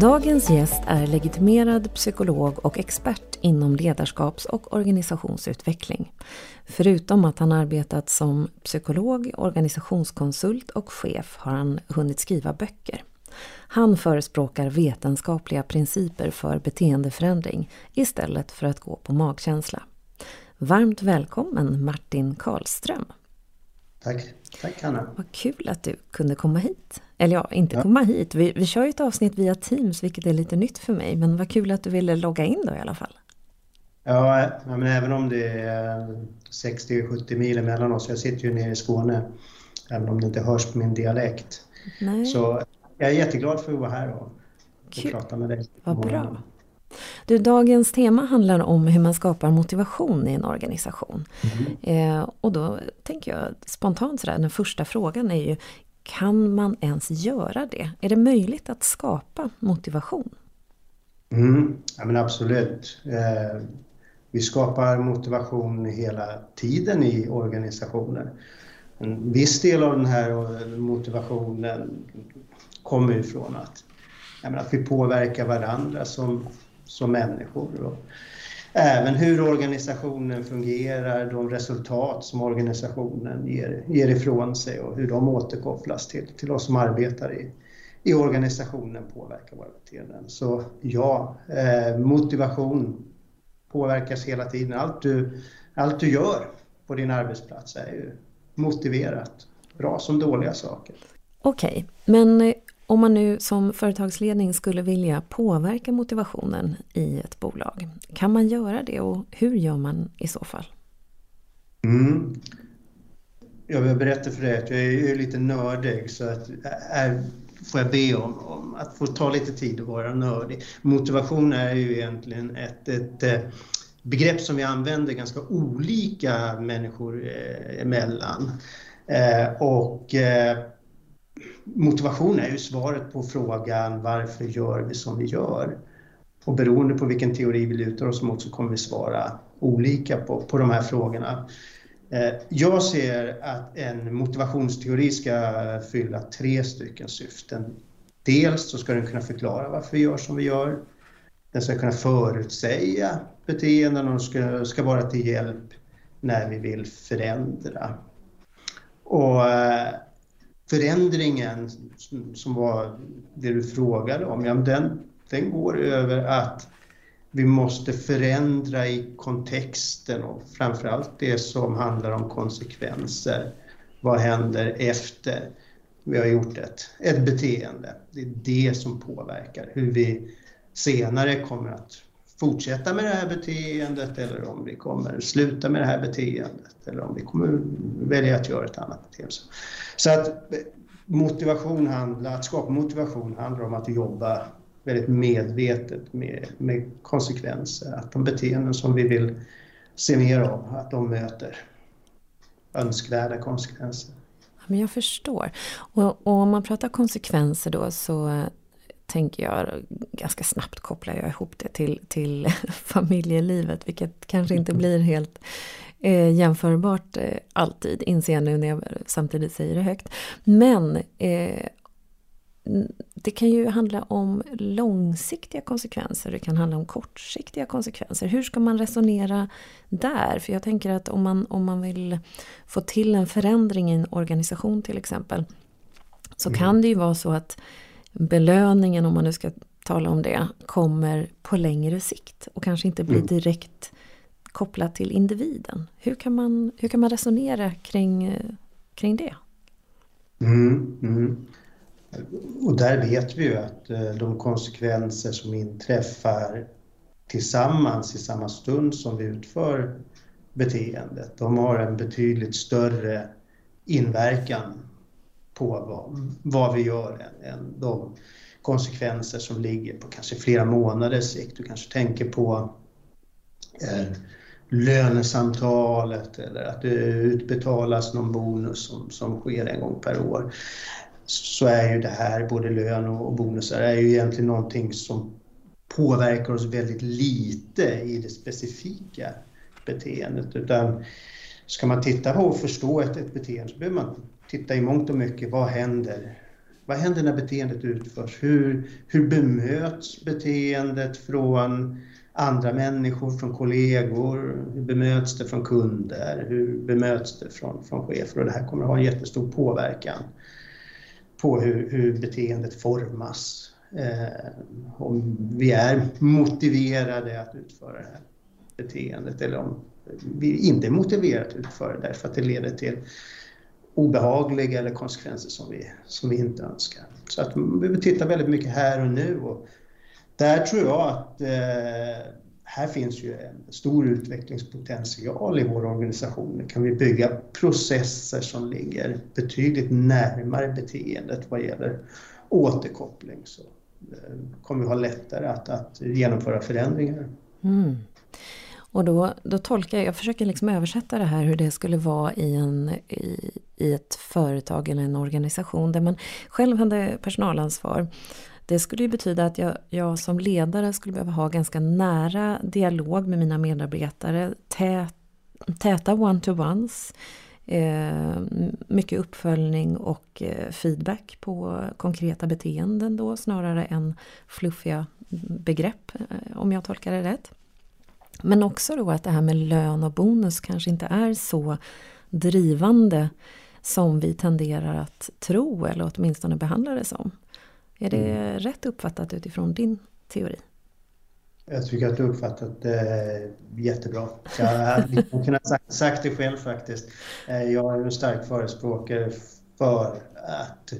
Dagens gäst är legitimerad psykolog och expert inom ledarskaps och organisationsutveckling. Förutom att han arbetat som psykolog, organisationskonsult och chef har han hunnit skriva böcker. Han förespråkar vetenskapliga principer för beteendeförändring istället för att gå på magkänsla. Varmt välkommen Martin Karlström. Tack. Tack Hanna. Vad kul att du kunde komma hit. Eller ja, inte ja. komma hit. Vi, vi kör ju ett avsnitt via Teams vilket är lite nytt för mig. Men vad kul att du ville logga in då i alla fall. Ja, men även om det är 60-70 mil emellan oss. Jag sitter ju nere i Skåne. Även om det inte hörs på min dialekt. Nej. Så jag är jätteglad för att vara här och, och prata med dig. Vad bra. Du, dagens tema handlar om hur man skapar motivation i en organisation. Mm. Eh, och då tänker jag spontant sådär, den första frågan är ju kan man ens göra det? Är det möjligt att skapa motivation? Mm, ja, men absolut. Eh, vi skapar motivation hela tiden i organisationer. En viss del av den här eh, motivationen kommer ifrån att, menar, att vi påverkar varandra som, som människor. Och även hur organisationen fungerar, de resultat som organisationen ger, ger ifrån sig och hur de återkopplas till, till oss som arbetar i, i organisationen påverkar våra beteenden. Så ja, eh, motivation påverkas hela tiden. Allt du, allt du gör på din arbetsplats är ju motiverat, bra som dåliga saker. Okej, okay, men om man nu som företagsledning skulle vilja påverka motivationen i ett bolag, kan man göra det och hur gör man i så fall? Mm. Jag vill berätta för dig att jag är lite nördig så att är, får jag be om, om, att få ta lite tid att vara nördig. Motivation är ju egentligen ett, ett eh, begrepp som vi använder ganska olika människor eh, emellan. Eh, och motivation är ju svaret på frågan varför gör vi som vi gör? Och beroende på vilken teori vi lutar oss mot så kommer vi svara olika på, på de här frågorna. Eh, jag ser att en motivationsteori ska fylla tre stycken syften. Dels så ska den kunna förklara varför vi gör som vi gör. Den ska kunna förutsäga beteenden och ska, ska vara till hjälp när vi vill förändra. Och eh, förändringen som var det du frågade om, ja, den, den går över att vi måste förändra i kontexten och framförallt det som handlar om konsekvenser. Vad händer efter vi har gjort ett, ett beteende? Det är det som påverkar hur vi senare kommer att fortsätta med det här beteendet eller om vi kommer sluta med det här beteendet eller om vi kommer välja att göra ett annat beteende. Så att eh, motivation handlar, att skapa motivation handlar om att jobba väldigt medvetet med, med konsekvenser. Att de beteenden som vi vill se mer av, att de möter önskvärda konsekvenser. Men jag förstår. Och, och om man pratar konsekvenser då så tänker jag ganska snabbt kopplar jag ihop det till, till familjelivet vilket kanske inte blir helt eh, jämförbart eh, alltid, inser jag nu när jag samtidigt säger det högt. Men eh, det kan ju handla om långsiktiga konsekvenser, det kan handla om kortsiktiga konsekvenser. Hur ska man resonera där? För jag tänker att om man, om man vill få till en förändring i en organisation till exempel, så mm. kan det ju vara så att belöningen, om man nu ska tala om det, kommer på längre sikt och kanske inte blir mm. direkt kopplat till individen. Hur kan man, hur kan man resonera kring, kring det? Mm, mm. Och där vet vi ju att eh, de konsekvenser som inträffar tillsammans i samma stund som vi utför beteendet, de har en betydligt större inverkan på vad, vad vi gör än, än de konsekvenser som ligger på kanske flera månaders sikt. Du kanske tänker på eh, lönesamtalet eller att det utbetalas någon bonus som, som sker en gång per år så är ju det här, både lön och bonusar, är ju egentligen någonting som påverkar oss väldigt lite i det specifika beteendet. Utan ska man titta på och förstå ett, ett beteende så behöver man titta i mångt och mycket, vad händer? Vad händer när beteendet utförs? Hur, hur bemöts beteendet från andra människor, från kollegor? Hur bemöts det från kunder? Hur bemöts det från, från chefer? Och det här kommer att ha en jättestor påverkan på hur, hur beteendet formas. Eh, om vi är motiverade att utföra det här beteendet eller om vi inte är motiverade att utföra det därför att det leder till obehagliga eller konsekvenser som vi, som vi inte önskar. Så att vi behöver titta väldigt mycket här och nu och där tror jag att eh, här finns ju en stor utvecklingspotential i vår organisation. Kan vi bygga processer som ligger betydligt närmare beteendet vad gäller återkoppling så eh, kommer vi ha lättare att, att genomföra förändringar. Mm. Och då, då tolkar jag, jag försöker liksom översätta det här hur det skulle vara i, en, i, i ett företag eller en organisation där man själv hade personalansvar. Det skulle ju betyda att jag, jag som ledare skulle behöva ha ganska nära dialog med mina medarbetare, tät, täta one-to-ones, eh, mycket uppföljning och eh, feedback på konkreta beteenden då snarare än fluffiga begrepp, eh, om jag tolkar det rätt. Men också då att det här med lön och bonus kanske inte är så drivande som vi tenderar att tro eller åtminstone behandla det som. Är det mm. rätt uppfattat utifrån din teori? Jag tycker att du uppfattat det jättebra. Jag hade kunnat sagt, sagt det själv faktiskt. Eh, jag är en stark förespråkare för att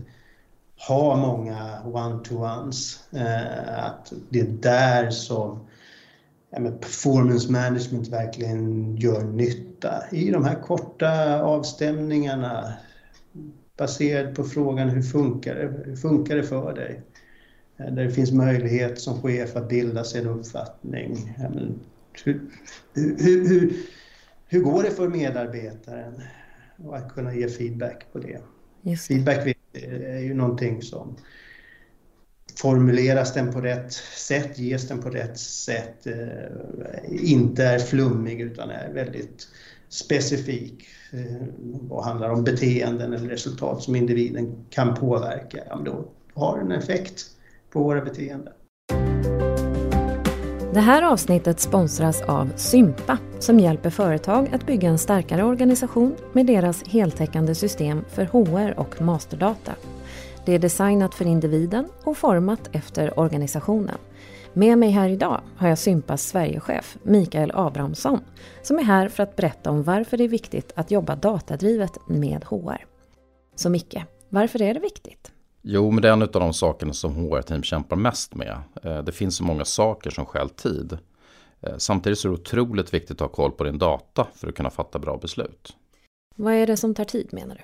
ha många one-to-ones. Eh, att det är där som performance management verkligen gör nytta. I de här korta avstämningarna baserat på frågan hur funkar det, hur funkar det för dig? Där det finns möjlighet som chef att bilda sig en uppfattning. Hur, hur, hur, hur går det för medarbetaren? Och att kunna ge feedback på det. Just. Feedback är ju någonting som formuleras den på rätt sätt, ges den på rätt sätt, eh, inte är flummig utan är väldigt specifik eh, och handlar om beteenden eller resultat som individen kan påverka, ja, då har en effekt på våra beteenden. Det här avsnittet sponsras av Sympa som hjälper företag att bygga en starkare organisation med deras heltäckande system för HR och masterdata. Det är designat för individen och format efter organisationen. Med mig här idag har jag Sympas Sverigechef Mikael Abrahamsson som är här för att berätta om varför det är viktigt att jobba datadrivet med HR. Så Micke, varför är det viktigt? Jo, men det är en av de sakerna som HR-team kämpar mest med. Eh, det finns så många saker som stjäl tid. Eh, samtidigt så är det otroligt viktigt att ha koll på din data för att kunna fatta bra beslut. Vad är det som tar tid menar du?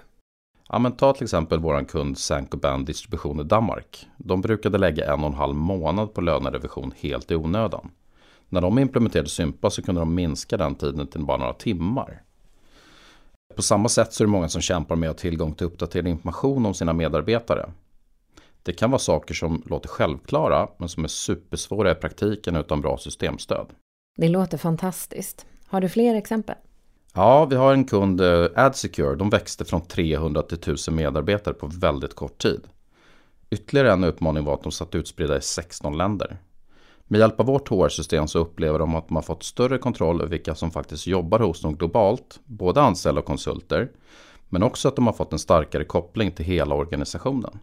Ja, men ta till exempel vår kund Saint-Gobain Distribution i Danmark. De brukade lägga en och en halv månad på lönerevision helt i onödan. När de implementerade Sympa så kunde de minska den tiden till bara några timmar. På samma sätt så är det många som kämpar med att ha tillgång till uppdaterad information om sina medarbetare. Det kan vara saker som låter självklara men som är supersvåra i praktiken utan bra systemstöd. Det låter fantastiskt. Har du fler exempel? Ja, vi har en kund, eh, AdSecure. De växte från 300 till 1000 medarbetare på väldigt kort tid. Ytterligare en utmaning var att de satt utspridda i 16 länder. Med hjälp av vårt HR-system så upplever de att de har fått större kontroll över vilka som faktiskt jobbar hos dem globalt, både anställda och konsulter, men också att de har fått en starkare koppling till hela organisationen.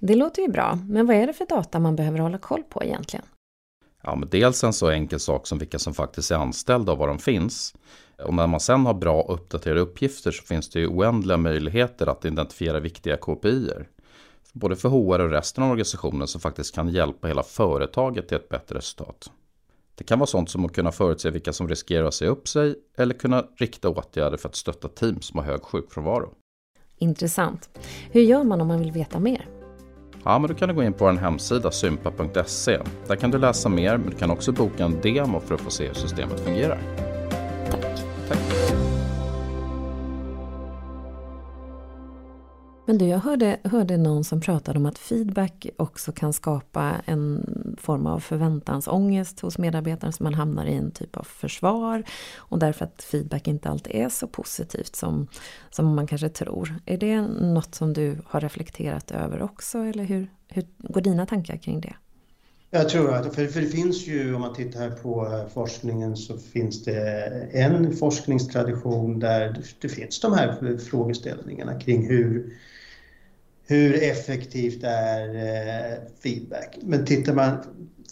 Det låter ju bra, men vad är det för data man behöver hålla koll på egentligen? Ja, men dels en så enkel sak som vilka som faktiskt är anställda och var de finns. Och när man sen har bra och uppdaterade uppgifter så finns det ju oändliga möjligheter att identifiera viktiga KPI-er. Både för HR och resten av organisationen som faktiskt kan hjälpa hela företaget till ett bättre resultat. Det kan vara sånt som att kunna förutse vilka som riskerar att säga upp sig eller kunna rikta åtgärder för att stötta team som har hög sjukfrånvaro. Intressant. Hur gör man om man vill veta mer? Ja, men då kan du gå in på vår hemsida sympa.se. Där kan du läsa mer, men du kan också boka en demo för att få se hur systemet fungerar. Tack. Men du, jag hörde, hörde någon som pratade om att feedback också kan skapa en form av förväntansångest hos medarbetaren så man hamnar i en typ av försvar och därför att feedback inte alltid är så positivt som, som man kanske tror. Är det något som du har reflekterat över också eller hur, hur går dina tankar kring det? Jag tror att, för, för det finns ju, om man tittar här på eh, forskningen, så finns det en forskningstradition där det finns de här frågeställningarna kring hur, hur effektivt är eh, feedback. Men tittar man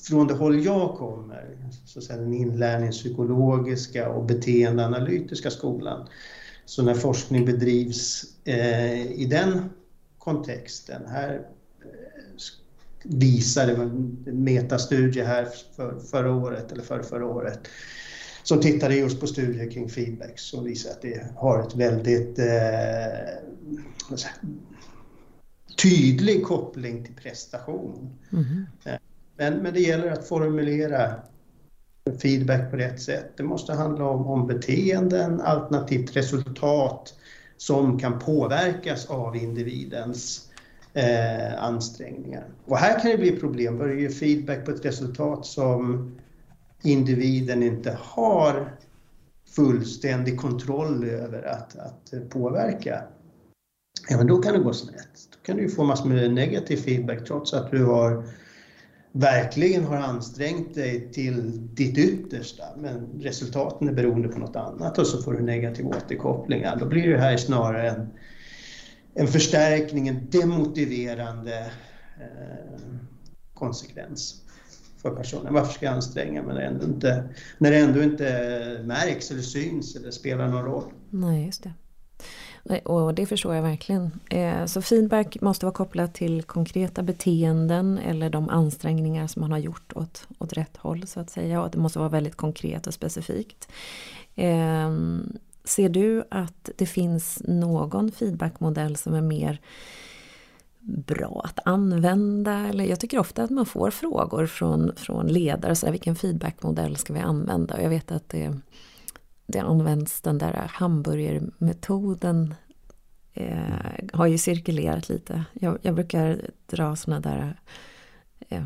från det håll jag kommer, så att säga, den inlärningspsykologiska och beteendeanalytiska skolan, så när forskning bedrivs eh, i den kontexten, här visade en metastudie här för, förra året eller för förra året som tittade just på studier kring feedback som visar att det har ett väldigt eh, tydlig koppling till prestation. Mm. Men, men det gäller att formulera feedback på rätt sätt. Det måste handla om, om beteenden alternativt resultat som kan påverkas av individens eh, ansträngningar. Och här kan det bli problem, börjar ju feedback på ett resultat som individen inte har fullständig kontroll över att, att påverka. Även då kan det gå snett. Då kan du få massor med negativ feedback trots att du har verkligen har ansträngt dig till ditt yttersta men resultaten är beroende på något annat och så får du negativ återkopplingar. Då blir det här snarare en en förstärkning, en demotiverande eh, konsekvens för personen. Varför ska jag anstränga mig när det ändå inte, när det ändå inte märks eller syns eller spelar någon roll? Nej, just det. Och det förstår jag verkligen. Eh, så feedback måste vara kopplat till konkreta beteenden eller de ansträngningar som man har gjort åt, åt rätt håll så att säga. Och det måste vara väldigt konkret och specifikt. Ehm, Ser du att det finns någon feedbackmodell som är mer bra att använda? Eller jag tycker ofta att man får frågor från, från ledare, så här, vilken feedbackmodell ska vi använda? Och jag vet att det, det används den där hamburgermetoden eh, har ju cirkulerat lite. Jag, jag brukar dra såna där eh,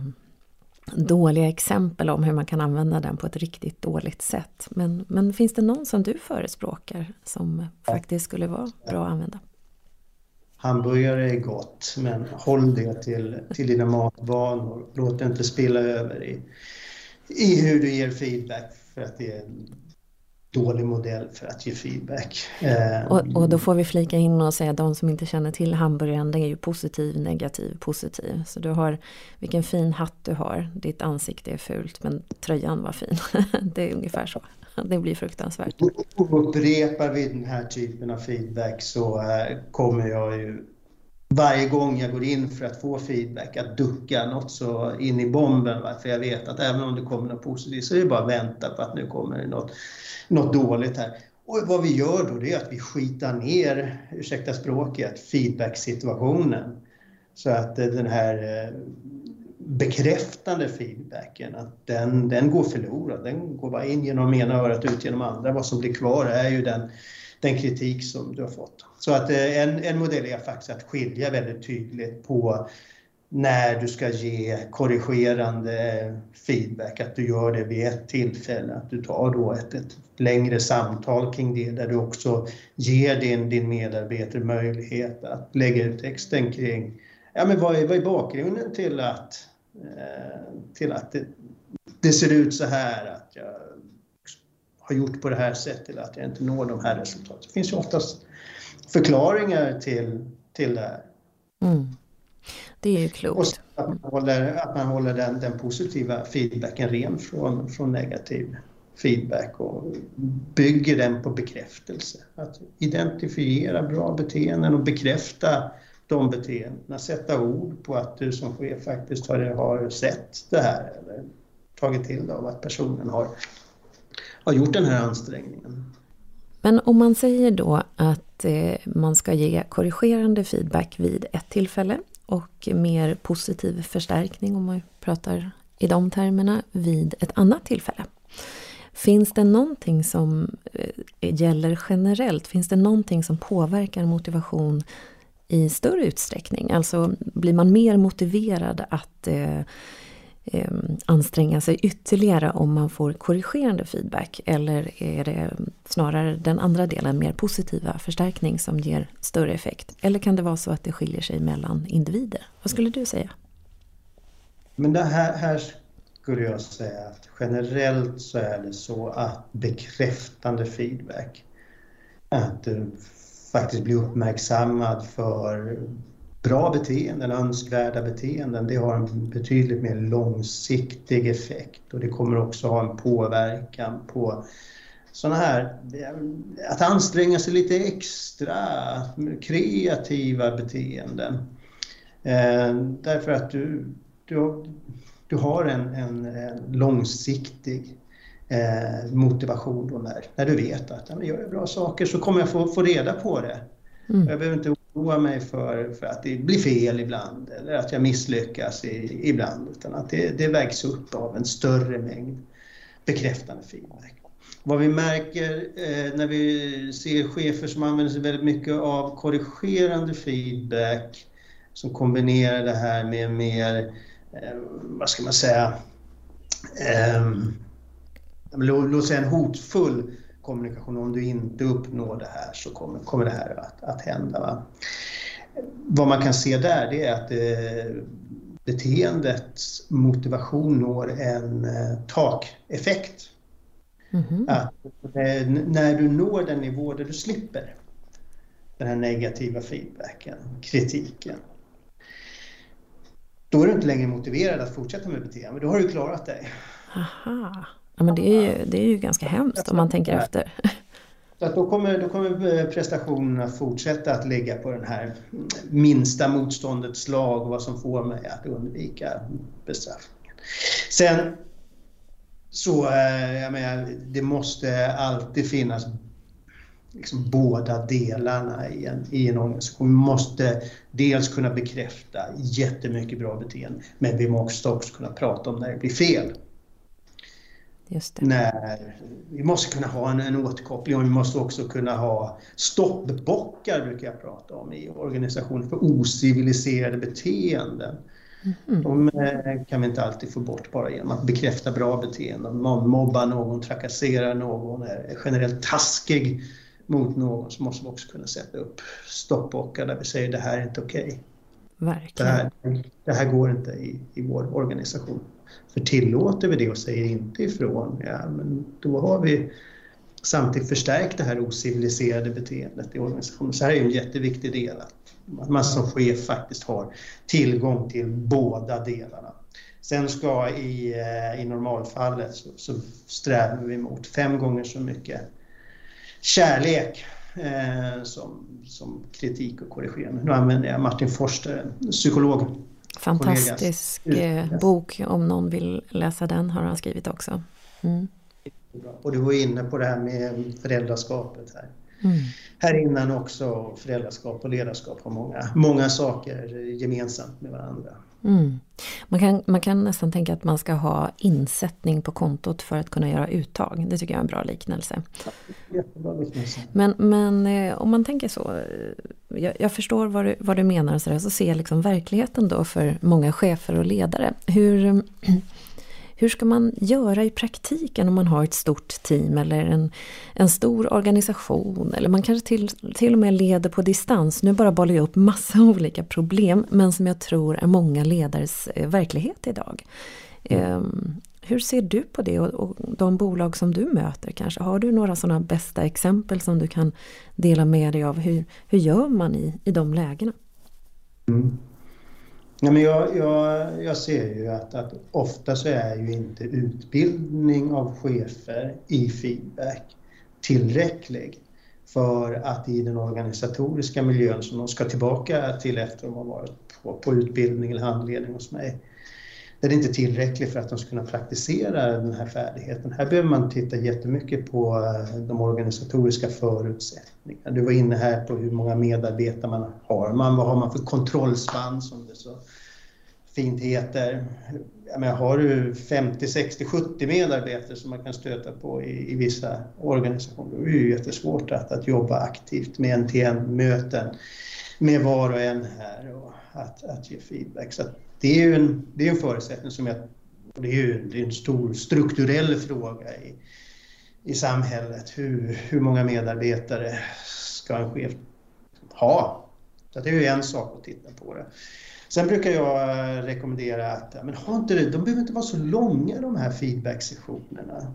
dåliga exempel om hur man kan använda den på ett riktigt dåligt sätt. Men, men finns det någon som du förespråkar som faktiskt skulle vara bra att använda? Hamburgare är gott, men håll det till, till dina matvanor. Låt det inte spilla över i, i hur du ger feedback för att det är dålig modell för att ge feedback. Och, och, då får vi flika in och säga att de som inte känner till hamburgaren, den är ju positiv, negativ, positiv. Så du har, vilken fin hatt du har, ditt ansikte är fult men tröjan var fin. det är ungefär så. Det blir fruktansvärt. Upprepar vi den här typen av feedback så eh, kommer jag ju varje gång jag går in för att få feedback att ducka något så in i bomben. För jag vet att även om det kommer något positivt så är det bara att vänta på att nu kommer det något något dåligt här. Och vad vi gör då det är att vi skitar ner, ursäkta språket, feedback-situationen. Så att den här eh, bekräftande feedbacken, att den, den går förlorad. Den går bara in genom ena örat ut genom andra. Vad som blir kvar är ju den, den kritik som du har fått. Så att eh, en, en modell är faktiskt att skilja väldigt tydligt på när du ska ge korrigerande eh, feedback, att du gör det vid ett tillfälle, att du tar då ett, ett längre samtal kring det där du också ger din, din medarbetare möjlighet att lägga ut texten kring ja, men vad, är, vad är bakgrunden till att, eh, till att det, det, ser ut så här, att jag har gjort på det här sättet eller att jag inte når de här resultaten. Det finns ju oftast förklaringar till, till det här. Mm. Det är ju klokt. Och att man håller, att man håller den, den positiva feedbacken ren från, från negativ feedback och bygger den på bekräftelse. Att identifiera bra beteenden och bekräfta de beteendena. Sätta ord på att du som chef faktiskt har, har sett det här eller tagit till dig av att personen har, har gjort den här ansträngningen. Men om man säger då att eh, man ska ge korrigerande feedback vid ett tillfälle och mer positiv förstärkning om man pratar i de termerna vid ett annat tillfälle. Finns det någonting som eh, gäller generellt? Finns det någonting som påverkar motivation i större utsträckning? Alltså blir man mer motiverad att eh, eh, anstränga sig ytterligare om man får korrigerande feedback? Eller är det snarare den andra delen, mer positiva förstärkning som ger större effekt? Eller kan det vara så att det skiljer sig mellan individer? Vad skulle du säga? Men det här, här skulle jag säga att generellt så är det så att bekräftande feedback, att du faktiskt blir uppmärksammad för bra beteenden, önskvärda beteenden, det har en betydligt mer långsiktig effekt och det kommer också ha en påverkan på sådana här, att anstränga sig lite extra, kreativa beteenden. Eh, därför att du, du, du har en, en, en långsiktig eh, motivation då när, när du vet att ja, gör jag bra saker så kommer jag få, få reda på det. Mm. Jag behöver inte oroa mig för, för att det blir fel ibland eller att jag misslyckas i, ibland utan att det, det vägs upp av en större mängd bekräftande feedback. Vad vi märker eh, när vi ser chefer som använder sig väldigt mycket av korrigerande feedback som kombinerar det här med mer Eh, vad ska man säga, eh, låt säga en hotfull kommunikation. Om du inte uppnår det här så kommer, kommer det här att, att hända. Va? Vad man kan se där det är att eh, beteendets motivation når en eh, takeffekt. Mm -hmm. Att, eh, när du når den nivå där du slipper den här negativa feedbacken, kritiken, då är du inte längre motiverad att fortsätta med beteende. Då har du klarat dig. Aha. Ja, men det är, ju, det är ju ganska hemskt om man tänker efter. Så att då, kommer, då kommer prestationerna fortsätta att ligga på den här minsta motståndets lag och vad som får mig att undvika bestraffningen. Sen så, eh, jag menar, det måste alltid finnas liksom båda delarna i en, i en organisation. Vi måste dels kunna bekräfta jättemycket bra beteende, men vi måste också kunna prata om när det blir fel. Just det. När, vi måste kunna ha en, en återkoppling och vi måste också kunna ha stoppbockar, brukar jag prata om, i organisationen för ociviliserade beteenden. Mm. De eh, kan vi inte alltid få bort bara genom att bekräfta bra beteenden. Någon mobbar någon, trakasserar någon, är generellt taskig mot någon så måste vi också kunna sätta upp stoppbockar där vi säger det här är inte okej. Okay. Verkligen. Det här, det här går inte i, i vår organisation. För tillåter vi det och säger inte ifrån, ja men då har vi samtidigt förstärkt det här ociviliserade beteendet i organisationen. Så här är en jätteviktig del, att man som chef faktiskt har tillgång till båda delarna. Sen ska i, eh, i normalfallet så, så strävar vi mot fem gånger så mycket kärlek eh, som, som kritik och korrigerande. Nu använder jag Martin Forster, psykolog. Fantastisk kollegas. Eh, bok, om någon vill läsa den har han skrivit också. Mm. Och du var inne på det här med föräldraskapet här. Mm. Här innan också föräldraskap och ledarskap har många, många saker gemensamt med varandra. Mm. Man, kan, man kan nästan tänka att man ska ha insättning på kontot för att kunna göra uttag. Det tycker jag är en bra liknelse. Jättebra liknelse. Men, men eh, om man tänker så, eh, jag, jag förstår vad du, vad du menar, så, där, så ser jag liksom verkligheten då för många chefer och ledare. Hur, hur ska man göra i praktiken om man har ett stort team eller en, en stor organisation eller man kanske till, till och med leder på distans. Nu bara bollar jag upp massa olika problem men som jag tror är många ledares eh, verklighet idag. Um, hur ser du på det och, och, de bolag som du möter kanske? Har du några sådana bästa exempel som du kan dela med dig av? Hur, hur gör man i, i de lägena? Mm. Ja, men jag, jag, jag ser ju att, att ofta så är ju inte utbildning av chefer i feedback tillräcklig för att i den organisatoriska miljön som de ska tillbaka till efter att de har varit på, på utbildning eller handledning hos mig, den är inte tillräcklig för att de ska kunna praktisera den här färdigheten. Här behöver man titta jättemycket på eh, de organisatoriska förutsättningarna. Du var inne här på hur många medarbetare man har. Man, vad har man för kontrollspann som det så fint heter. Jag menar, har du 50, 60, 70 medarbetare som man kan stöta på i, i vissa organisationer, då är det ju jättesvårt att, att jobba aktivt med en-till-en-möten med var och en här och att, att ge feedback. Så det är ju en, det är en förutsättning som jag... Det är ju det är en stor strukturell fråga i, i samhället. Hur, hur många medarbetare ska en chef ha? Så det är ju en sak att titta på det. Sen brukar jag eh, rekommendera att men har inte det, de behöver inte vara så långa de här feedback-sessionerna.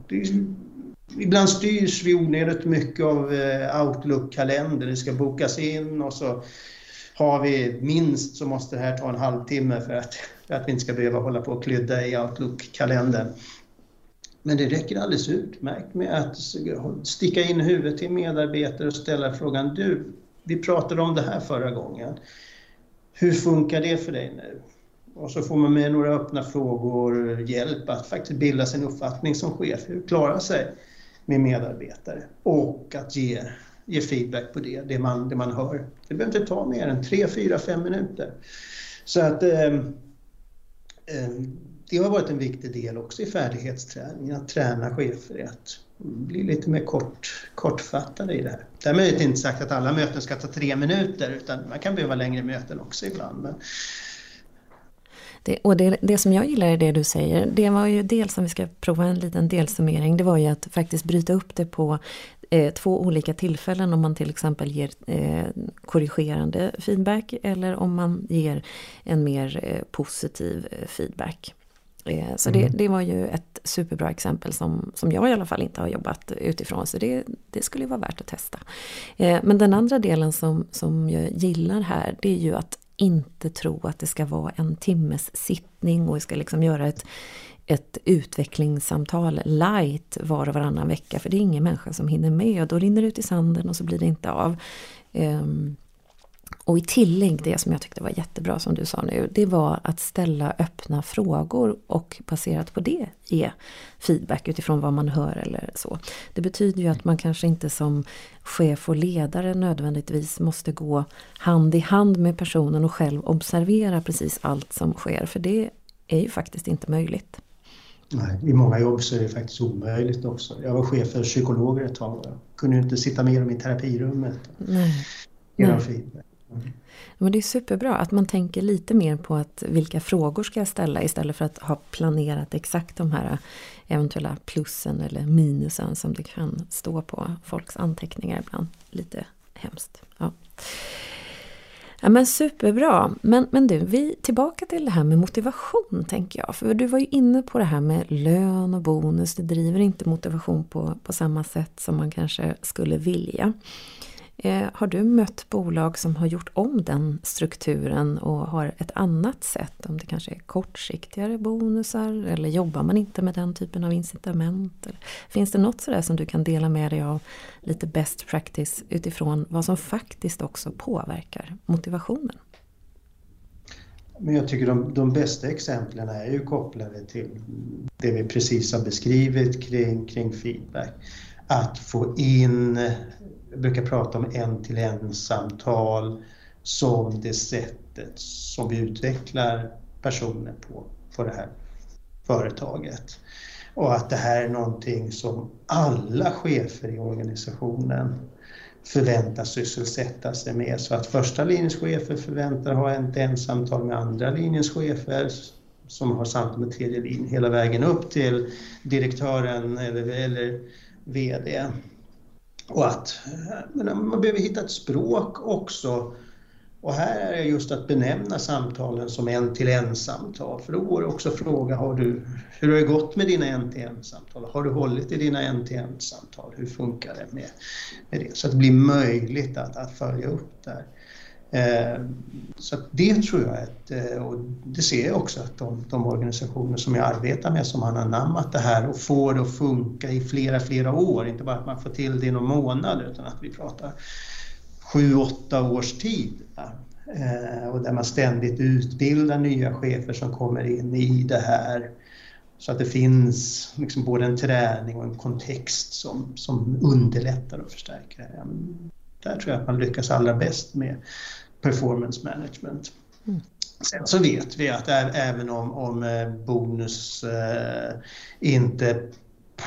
Ibland styrs vi onödigt mycket av eh, Outlook-kalender. Det ska bokas in och så har vi minst så måste det här ta en halvtimme för att, för att vi inte ska behöva hålla på och klydda i Outlook-kalendern. Men det räcker alldeles utmärkt med att sticka in huvudet till medarbetare och ställa frågan Du, vi pratade om det här förra gången. Hur funkar det för dig nu? Och så får man med några öppna frågor hjälp att faktiskt bilda sin uppfattning som chef. Hur klarar sig med medarbetare? Och att ge, ge feedback på det, det man, det man hör. Det behöver inte ta mer än 3, 4, 5 minuter. Så att eh, eh, det har varit en viktig del också i färdighetsträningen, att träna chefer i att bli lite mer kort, kortfattade i det här. Därmed inte sagt att alla möten ska ta tre minuter utan man kan behöva längre möten också ibland. Men... Det, och det, det som jag gillar i det du säger, det var ju dels om vi ska prova en liten delsummering, det var ju att faktiskt bryta upp det på eh, två olika tillfällen om man till exempel ger eh, korrigerande feedback eller om man ger en mer eh, positiv eh, feedback. Eh, så mm. det, det, var ju ett superbra exempel som, som jag i alla fall inte har jobbat utifrån. Så det, det skulle vara värt att testa. Eh, men den andra delen som, som jag gillar här det är ju att inte tro att det ska vara en timmes sittning och vi ska liksom göra ett, ett utvecklingssamtal light var och varannan vecka. För det är ingen människa som hinner med och då rinner det ut i sanden och så blir det inte av. Um, och i tillägg, det som jag tyckte var jättebra som du sa nu, det var att ställa öppna frågor och baserat på det ge feedback utifrån vad man hör eller så. Det betyder ju att man kanske inte som chef och ledare nödvändigtvis måste gå hand i hand med personen och själv observera precis allt som sker, för det är ju faktiskt inte möjligt. Nej, I många jobb så är det faktiskt omöjligt också. Jag var chef för psykologer ett tag och kunde inte sitta med dem i terapirummet. Nej. Nej. Feedback. Men det är superbra att man tänker lite mer på att vilka frågor ska jag ställa istället för att ha planerat exakt de här eventuella plussen eller minusen som det kan stå på folks anteckningar ibland. Lite hemskt. Ja. Ja men superbra. Men, men du, vi tillbaka till det här med motivation tänker jag. För du var ju inne på det här med lön och bonus. Det driver inte motivation på, på samma sätt som man kanske skulle vilja. Eh, har du mött bolag som har gjort om den strukturen och har ett annat sätt? Om det kanske är kortsiktigare bonusar eller jobbar man inte med den typen av incitament? Finns det något sådär som du kan dela med dig av lite best practice utifrån vad som faktiskt också påverkar motivationen? Men jag tycker de, de bästa exemplen är ju kopplade till det vi precis har beskrivit kring, kring feedback. Att få in jag brukar prata om en-till-en-samtal som det sättet som vi utvecklar personer på, för det här företaget. Och att det här är någonting som alla chefer i organisationen förväntas sysselsätta sig med. Så att första linjens chefer förväntar ha ett ensamtal med andra linjens chefer som har samtal med tredje linjen hela vägen upp till direktören eller, eller VD. Och att eh, man behöver hitta ett språk också. Och här är det just att benämna samtalen som en-till-en-samtal. För då går det också att fråga, har du, hur har det gått med dina en-till-en-samtal? Har du hållit i dina en-till-en-samtal? Hur funkar det med, med det? Så att det blir möjligt att, att följa upp där. Eh, så det tror jag, att, eh, och det ser jag också att de, de, organisationer som jag arbetar med som har anammat det här och får det att funka i flera, flera år, inte bara att man får till det i någon månad utan att vi pratar sju, åtta års tid. Eh, och där man ständigt utbildar nya chefer som kommer in i det här så att det finns liksom både en träning och en kontext som, som underlättar och förstärker. Där tror jag att man lyckas allra bäst med performance management. Mm. Sen så vet vi att även om, om bonus eh, inte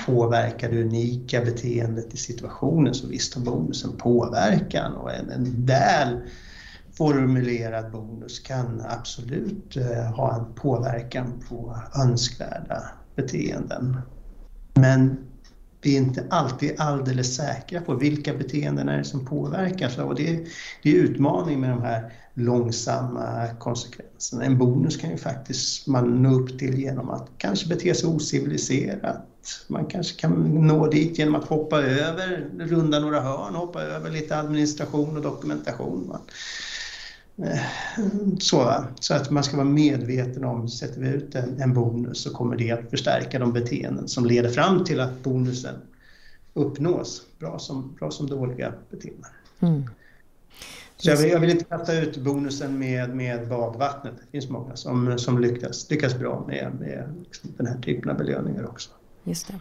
påverkar det unika beteendet i situationen så visst har bonusen påverkan och en, en väl formulerad bonus kan absolut eh, ha en påverkan på önskvärda beteenden. Men vi är inte alltid alldeles säkra på vilka beteenden är det som påverkas. Och det, är, det är utmaning med de här långsamma konsekvenserna. En bonus kan ju faktiskt man nå upp till genom att kanske bete sig ociviliserat. Man kanske kan nå dit genom att hoppa över, runda några hörn, hoppa över lite administration och dokumentation. Eh, så, så att man ska vara medveten om, sätter vi ut en, en bonus så kommer det att förstärka de beteenden som leder fram till att bonusen uppnås, bra som, bra som dåliga beteenden. Mm. Så jag vill, jag vill, inte kasta ut bonusen med, med badvattnet. Det finns många som, som lyckas, lyckas bra med, med liksom den här typen av belöningar också. Just det.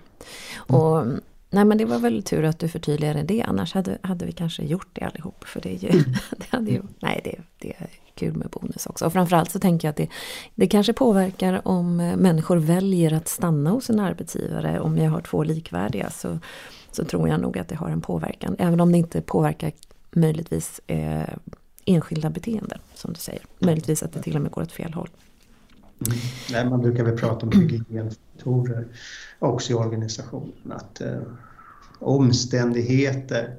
Och, nej men det var väl tur att du förtydligade det, annars hade, hade vi kanske gjort det allihop. För det, är ju, det hade ju, nej det, det är kul med bonus också. Och framförallt så tänker jag att det, det kanske påverkar om människor väljer att stanna hos en arbetsgivare. Om jag har två likvärdiga så, så tror jag nog att det har en påverkan. Även om det inte påverkar möjligtvis eh, enskilda beteenden som du säger. Möjligtvis att det till och med går åt fel håll. Mm. Nej, man brukar väl prata om hygienfaktorer också i organisationen. Att eh, omständigheter,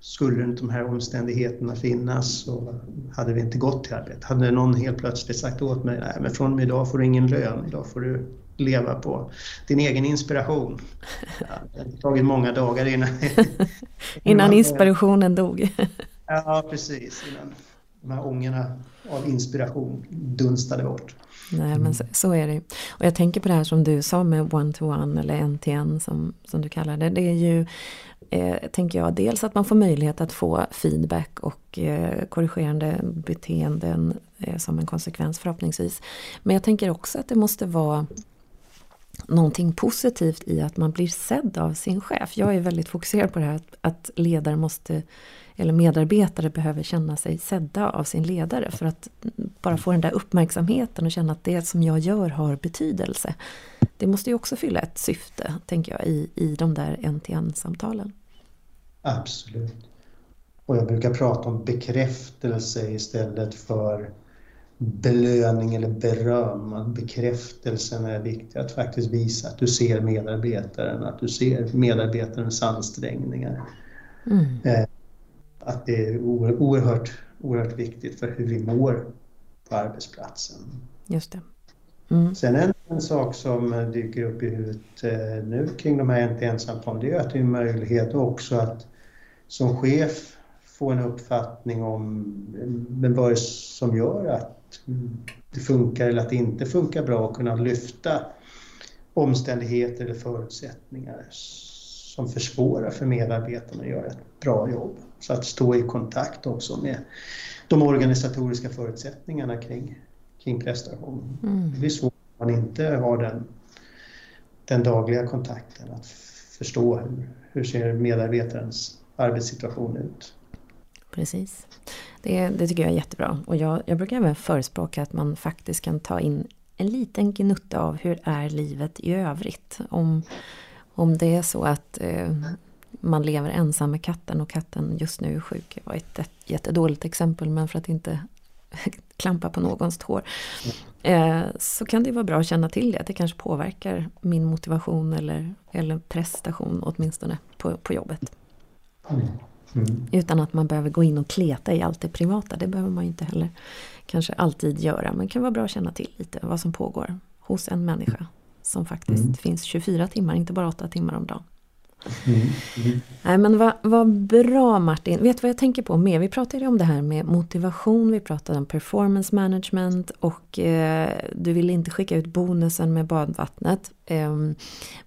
skulle inte de här omständigheterna finnas så hade vi inte gått till arbetet. Hade någon helt plötsligt sagt åt mig, nej men från och med idag får du ingen lön, idag får du leva på din egen inspiration. Ja, det har tagit många dagar innan... innan inspirationen dog. ja, precis. Innan de här ångorna av inspiration dunstade bort. Nej, men så, så, är det. Och jag tänker på det här som du sa med one-to-one eller en-till-en som, som du kallar det. Det är ju, eh, tänker jag, dels att man får möjlighet att få feedback och eh, korrigerande beteenden eh, som en konsekvens förhoppningsvis. Men jag tänker också att det måste vara någonting positivt i att man blir sedd av sin chef. Jag är väldigt fokuserad på det här att, att ledare måste eller medarbetare behöver känna sig sedda av sin ledare för att bara få den där uppmärksamheten och känna att det som jag gör har betydelse. Det måste ju också fylla ett syfte, tänker jag, i, i de där en-till-en-samtalen. Absolut. Och jag brukar prata om bekräftelse istället för belöning eller beröm, att bekräftelsen är viktig. Att faktiskt visa att du ser medarbetaren, att du ser medarbetarens ansträngningar. Mm. Att det är oerhört, oerhört viktigt för hur vi mår på arbetsplatsen. Just det. Mm. Sen en, en, sak som dyker upp i huvudet eh, nu kring de här NTN-samtalen, det är att det är en möjlighet också att som chef få en uppfattning om vad det är som gör att det funkar eller att det inte funkar bra och kunna lyfta omständigheter eller förutsättningar som försvårar för medarbetarna att göra ett bra jobb. Så att stå i kontakt också med de organisatoriska förutsättningarna kring, kring prestation. Mm. Det blir svårt om man inte har den, den dagliga kontakten att förstå hur, hur ser medarbetarens arbetssituation ut. Precis. Det, det tycker jag är jättebra. Och jag, jag brukar även förespråka att man faktiskt kan ta in en liten gnutta av hur är livet i övrigt. Om, om det är så att eh, man lever ensam med katten och katten just nu är sjuk. Det var ett, ett jättedåligt exempel men för att inte klampa på någons tår. Eh, så kan det vara bra att känna till det. Att det kanske påverkar min motivation eller, eller prestation åtminstone på, på jobbet. Mm. Mm. Utan att man behöver gå in och kleta i allt det privata. Det behöver man inte heller kanske alltid göra. Men det kan vara bra att känna till lite vad som pågår hos en människa. Som faktiskt mm. finns 24 timmar, inte bara 8 timmar om dagen. Mm. Mm. Nej men vad, vad bra Martin. Vet du vad jag tänker på mer? Vi pratade om det här med motivation, vi pratade om performance management och eh, du ville inte skicka ut bonusen med badvattnet. Eh, men,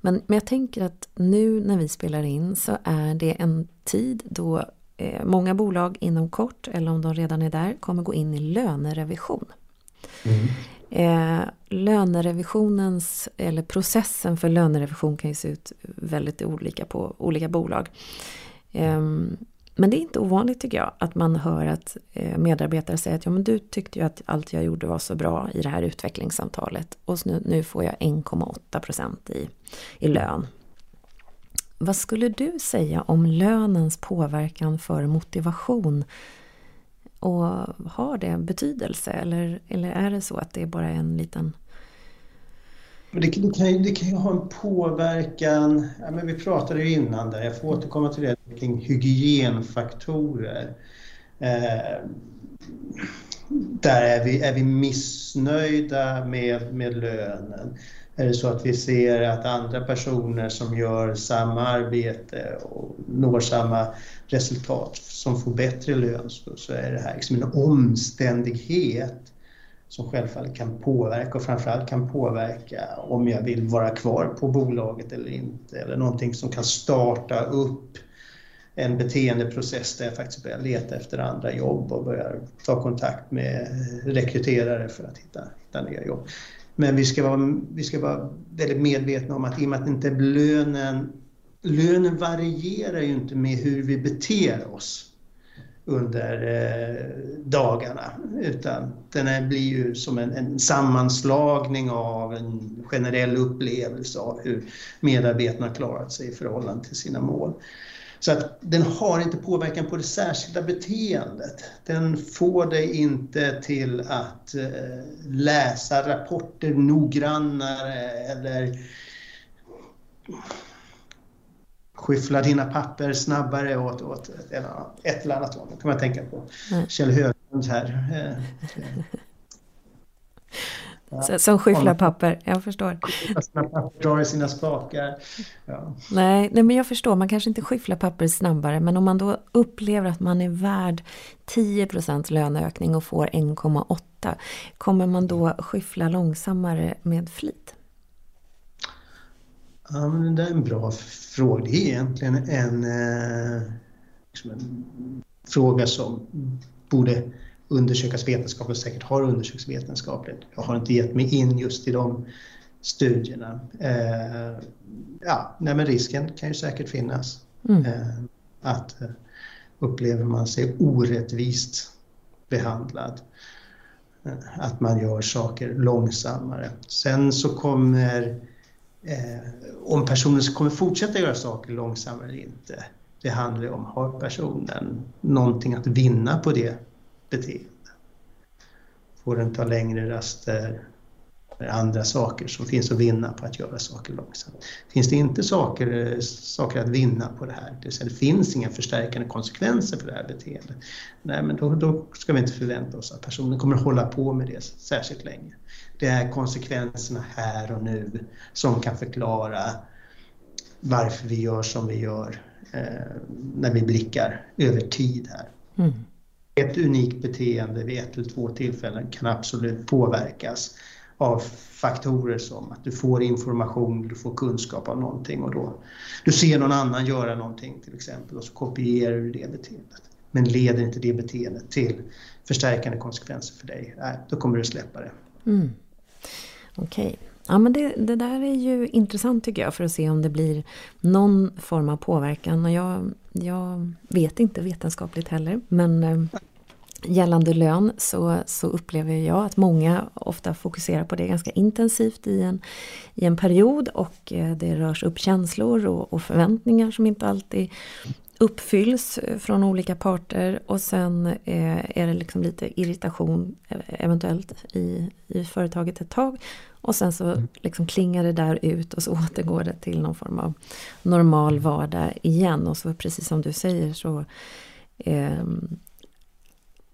men jag tänker att nu när vi spelar in så är det en tid då eh, många bolag inom kort, eller om de redan är där, kommer gå in i lönerevision. Mm. Eh, lönerevisionens, eller processen för lönerevision kan ju se ut väldigt olika på olika bolag. Eh, men det är inte ovanligt tycker jag att man hör att eh, medarbetare säger att ja, men du tyckte ju att allt jag gjorde var så bra i det här utvecklingssamtalet och nu, nu får jag 1,8% i, i lön. Vad skulle du säga om lönens påverkan för motivation och har det betydelse eller, eller är det så att det är bara en liten det, det, kan ju, det kan ju ha en påverkan, ja, men vi pratade ju innan där, jag får återkomma till det kring hygienfaktorer. Eh, där är vi, är vi missnöjda med, med lönen. Är det så att vi ser att andra personer som gör samma arbete och når samma resultat som får bättre lön så, så är det här liksom en omständighet som självfallet kan påverka och framförallt kan påverka om jag vill vara kvar på bolaget eller inte. Eller någonting som kan starta upp en beteendeprocess där jag faktiskt börjar leta efter andra jobb och börjar ta kontakt med rekryterare för att hitta, hitta nya jobb. Men vi ska, vara, vi ska vara väldigt medvetna om att i och med att inte lönen, lönen varierar ju inte med hur vi beter oss under eh, dagarna utan den blir ju som en, en, sammanslagning av en generell upplevelse av hur medarbetarna klarat sig i förhållande till sina mål. Så att den har inte påverkan på det särskilda beteendet. Den får dig inte till att eh, läsa rapporter noggrannare eller skyffla dina papper snabbare åt, åt ett eller annat håll. Det kan man tänka på. Mm. Kjell Höglund här. Ja. Som skyfflar papper, jag förstår. Drar i sina spakar. Ja. Nej, nej, men jag förstår, man kanske inte skyfflar papper snabbare, men om man då upplever att man är värd 10% löneökning och får 1,8, kommer man då skyffla långsammare med flit? Ja, men det är en bra fråga. Det är egentligen en, eh, liksom en fråga som borde undersökas vetenskapligt, säkert har undersökts vetenskapligt. Jag har inte gett mig in just i de studierna. Eh, ja, nej men risken kan ju säkert finnas. Mm. Eh, att eh, upplever man sig orättvist behandlad, eh, att man gör saker långsammare. Sen så kommer, eh, om personen kommer fortsätta göra saker långsammare eller inte, det handlar ju om, har personen någonting att vinna på det beteende. Får den ta längre raster? Andra saker som finns att vinna på att göra saker långsamt. Finns det inte saker, saker att vinna på det här, det, vill säga det finns inga förstärkande konsekvenser för det här beteendet, nej men då, då ska vi inte förvänta oss att personen kommer att hålla på med det särskilt länge. Det är konsekvenserna här och nu som kan förklara varför vi gör som vi gör eh, när vi blickar över tid här. Mm ett unikt beteende vid ett eller två tillfällen kan absolut påverkas av faktorer som att du får information, du får kunskap av någonting och då du ser någon annan göra någonting till exempel och så kopierar du det beteendet. Men leder inte det beteendet till förstärkande konsekvenser för dig, nej, då kommer du släppa det. Mm. Okej. Okay. Ja men det, det, där är ju intressant tycker jag för att se om det blir någon form av påverkan. Och jag, jag vet inte vetenskapligt heller men eh, gällande lön så, så upplever jag att många ofta fokuserar på det ganska intensivt i en, i en period och eh, det rörs upp känslor och, och förväntningar som inte alltid uppfylls eh, från olika parter och sen eh, är det liksom lite irritation eh, eventuellt i, i företaget ett tag. Och sen så liksom klingar det där ut och så återgår det till någon form av normal vardag igen. Och så precis som du säger så eh,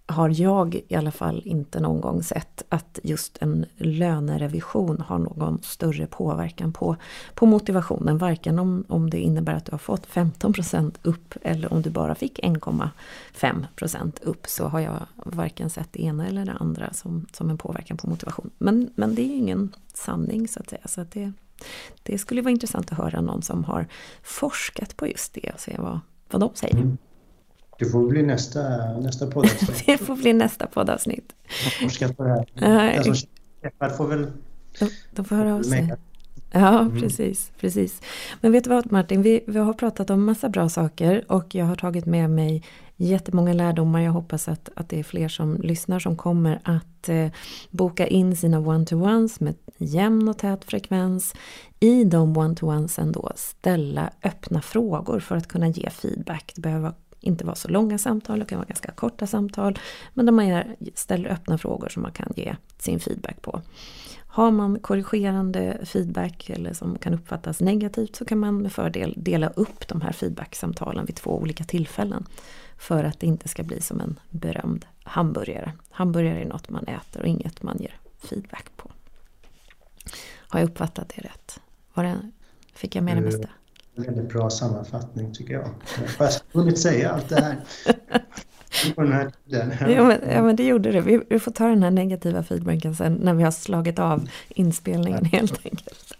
har jag i alla fall inte någon gång sett att just en lönerevision har någon större påverkan på, på motivationen. Varken om, om det innebär att du har fått 15% upp eller om du bara fick 1,5% upp så har jag varken sett det ena eller det andra som, som en påverkan på motivation. Men, men det är ju ingen sanning så att säga. Så att det, det skulle vara intressant att höra någon som har forskat på just det och se vad, vad de säger. Mm. Det får bli nästa, nästa poddavsnitt. det får bli nästa poddavsnitt. Forskat på det här. Den som träffar får väl... De, de får höra av sig. Ja, mm. precis, precis. Men vet du vad Martin, vi, vi har pratat om massa bra saker och jag har tagit med mig jättemånga lärdomar. Jag hoppas att, att det är fler som lyssnar som kommer att eh, boka in sina one-to-ones med jämn och tät frekvens. I de one-to-onesen då ställa öppna frågor för att kunna ge feedback. Det behöver vara inte vara så långa samtal, det kan vara ganska korta samtal. Men där man ställer öppna frågor som man kan ge sin feedback på. Har man korrigerande feedback eller som kan uppfattas negativt så kan man med fördel dela upp de här feedbacksamtalen vid två olika tillfällen. För att det inte ska bli som en berömd hamburgare. Hamburgare är något man äter och inget man ger feedback på. Har jag uppfattat det rätt? Var det, fick jag med det mesta? Väldigt bra sammanfattning tycker jag. Jag har hunnit säga allt det här. På den här tiden. Ja men, ja men det gjorde det. Vi, vi, får ta den här negativa feedbacken sen när vi har slagit av inspelningen helt enkelt.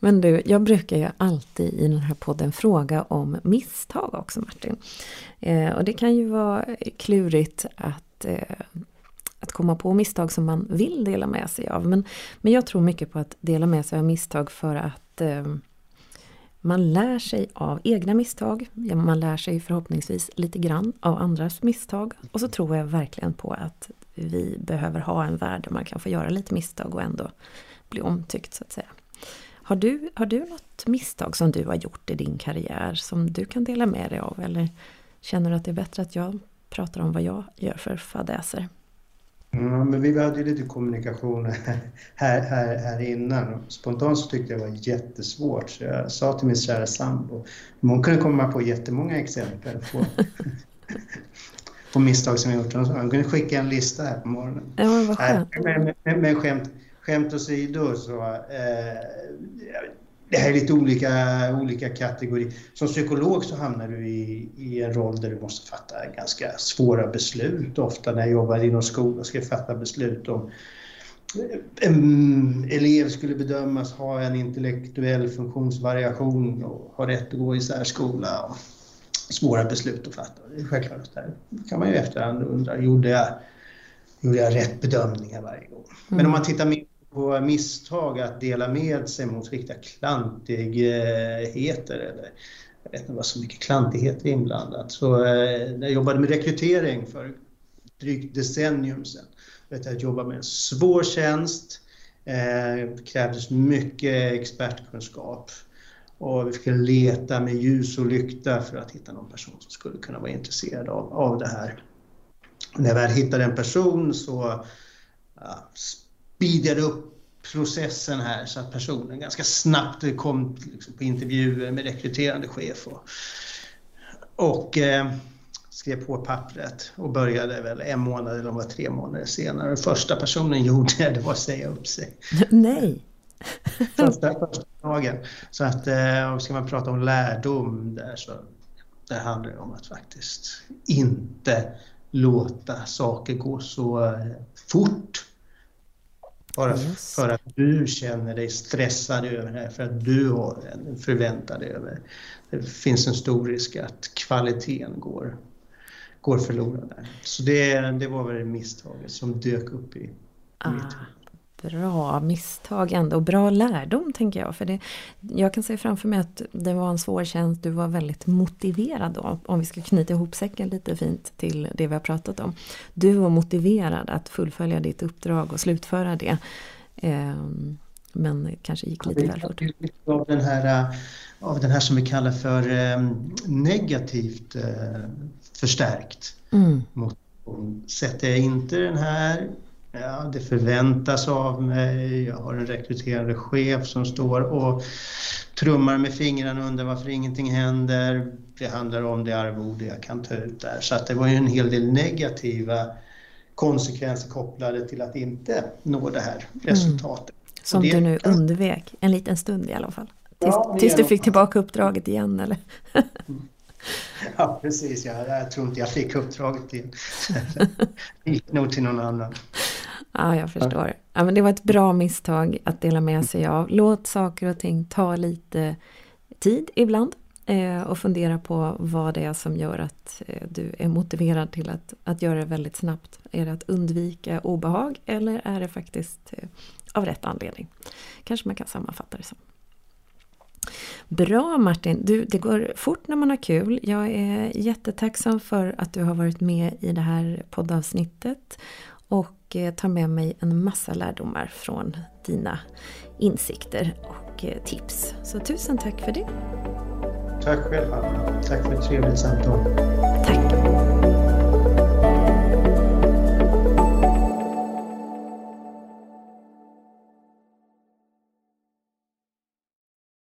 Men du, jag brukar ju alltid i den här podden fråga om misstag också Martin. Eh, och det kan ju vara klurigt att eh, att komma på misstag som man vill dela med sig av. Men, men jag tror mycket på att dela med sig av misstag för att eh, man lär sig av egna misstag. Man lär sig förhoppningsvis lite grann av andras misstag. Och så tror jag verkligen på att vi behöver ha en värld där man kan få göra lite misstag och ändå bli omtyckt så att säga. Har du, har du något misstag som du har gjort i din karriär som du kan dela med dig av? Eller känner du att det är bättre att jag pratar om vad jag gör för fadäser? Ja, men vi hade ju lite kommunikation här, här, här innan. Spontant så tyckte jag det var jättesvårt så jag sa till min kära sambo, hon kunde komma på jättemånga exempel på, på misstag som jag gjort. Hon kunde skicka en lista här på morgonen. Ja, vad skönt. Men, men, men skämt, skämt åsido så eh, det här är lite olika, olika kategorier. Som psykolog så hamnar du i, i en roll där du måste fatta ganska svåra beslut. Ofta när jag jobbade inom skolan ska jag fatta beslut om en elev skulle bedömas ha en intellektuell funktionsvariation och ha rätt att gå i särskola. Och svåra beslut att fatta. Det är självklart. Där kan man ju efterhand undra, gjorde jag, gjorde jag rätt bedömningar varje gång? Men om man tittar mer på misstag att dela med sig mot riktiga klantigheter eller jag vet inte vad så mycket klantigheter är inblandat. Så eh, när jag jobbade med rekrytering för drygt decennium sedan, vet jag, jag jobbade med en svår tjänst, Det krävdes mycket expertkunskap och vi fick leta med ljus och lykta för att hitta någon person som skulle kunna vara intresserad av, av det här. När jag väl hittade en person så ja, speedade upp processen här så att personen ganska snabbt kom liksom, på intervjuer med rekryterande chef och, och eh, skrev på pappret och började väl en månad eller om var tre månader senare. Första personen gjorde det var att säga upp sig. Nej! första, första dagen. Så att eh, ska man prata om lärdom där så det handlar det om att faktiskt inte låta saker gå så eh, fort bara yes. för att du känner dig stressad över det, för att du har en förväntan över. Det finns en stor risk att kvaliteten går, går förlorad där. Så det, det var väl misstaget som dök upp i ah. mitt bra misstag ändå och bra lärdom tänker jag. För det, jag kan se framför mig att det var en svår tjänst, du var väldigt motiverad då. Om vi ska knyta ihop säcken lite fint till det vi har pratat om. Du var motiverad att fullfölja ditt uppdrag och slutföra det. Ehm, men kanske gick lite väl fort. Av den, här, av den här som vi kallar för ehm, negativt eh, förstärkt mm. motivation. Sätter jag inte den här Ja, det förväntas av mig. Jag har en rekryterande chef som står och trummar med fingrarna och undrar varför ingenting händer. Det handlar om det arvode jag kan ta ut där. Så att det var ju en hel del negativa konsekvenser kopplade till att inte nå det här mm. resultatet. Mm. Som det, du nu undvek, en liten stund i alla fall. Tills, ja, tills du fick tillbaka uppdraget igen eller? Ja, precis. Jag, jag tror inte jag fick uppdraget till. Det gick nog till någon annan. Ja, jag förstår. Ja, men det var ett bra misstag att dela med sig av. Låt saker och ting ta lite tid ibland. Eh, och fundera på vad det är som gör att eh, du är motiverad till att, att göra det väldigt snabbt. Är det att undvika obehag eller är det faktiskt eh, av rätt anledning? Kanske man kan sammanfatta det som. Bra Martin! Du, det går fort när man har kul. Jag är jättetacksam för att du har varit med i det här poddavsnittet och eh, tar med mig en massa lärdomar från dina insikter och eh, tips. Så tusen tack för det! Tack själv Tack för ett trevligt samtal!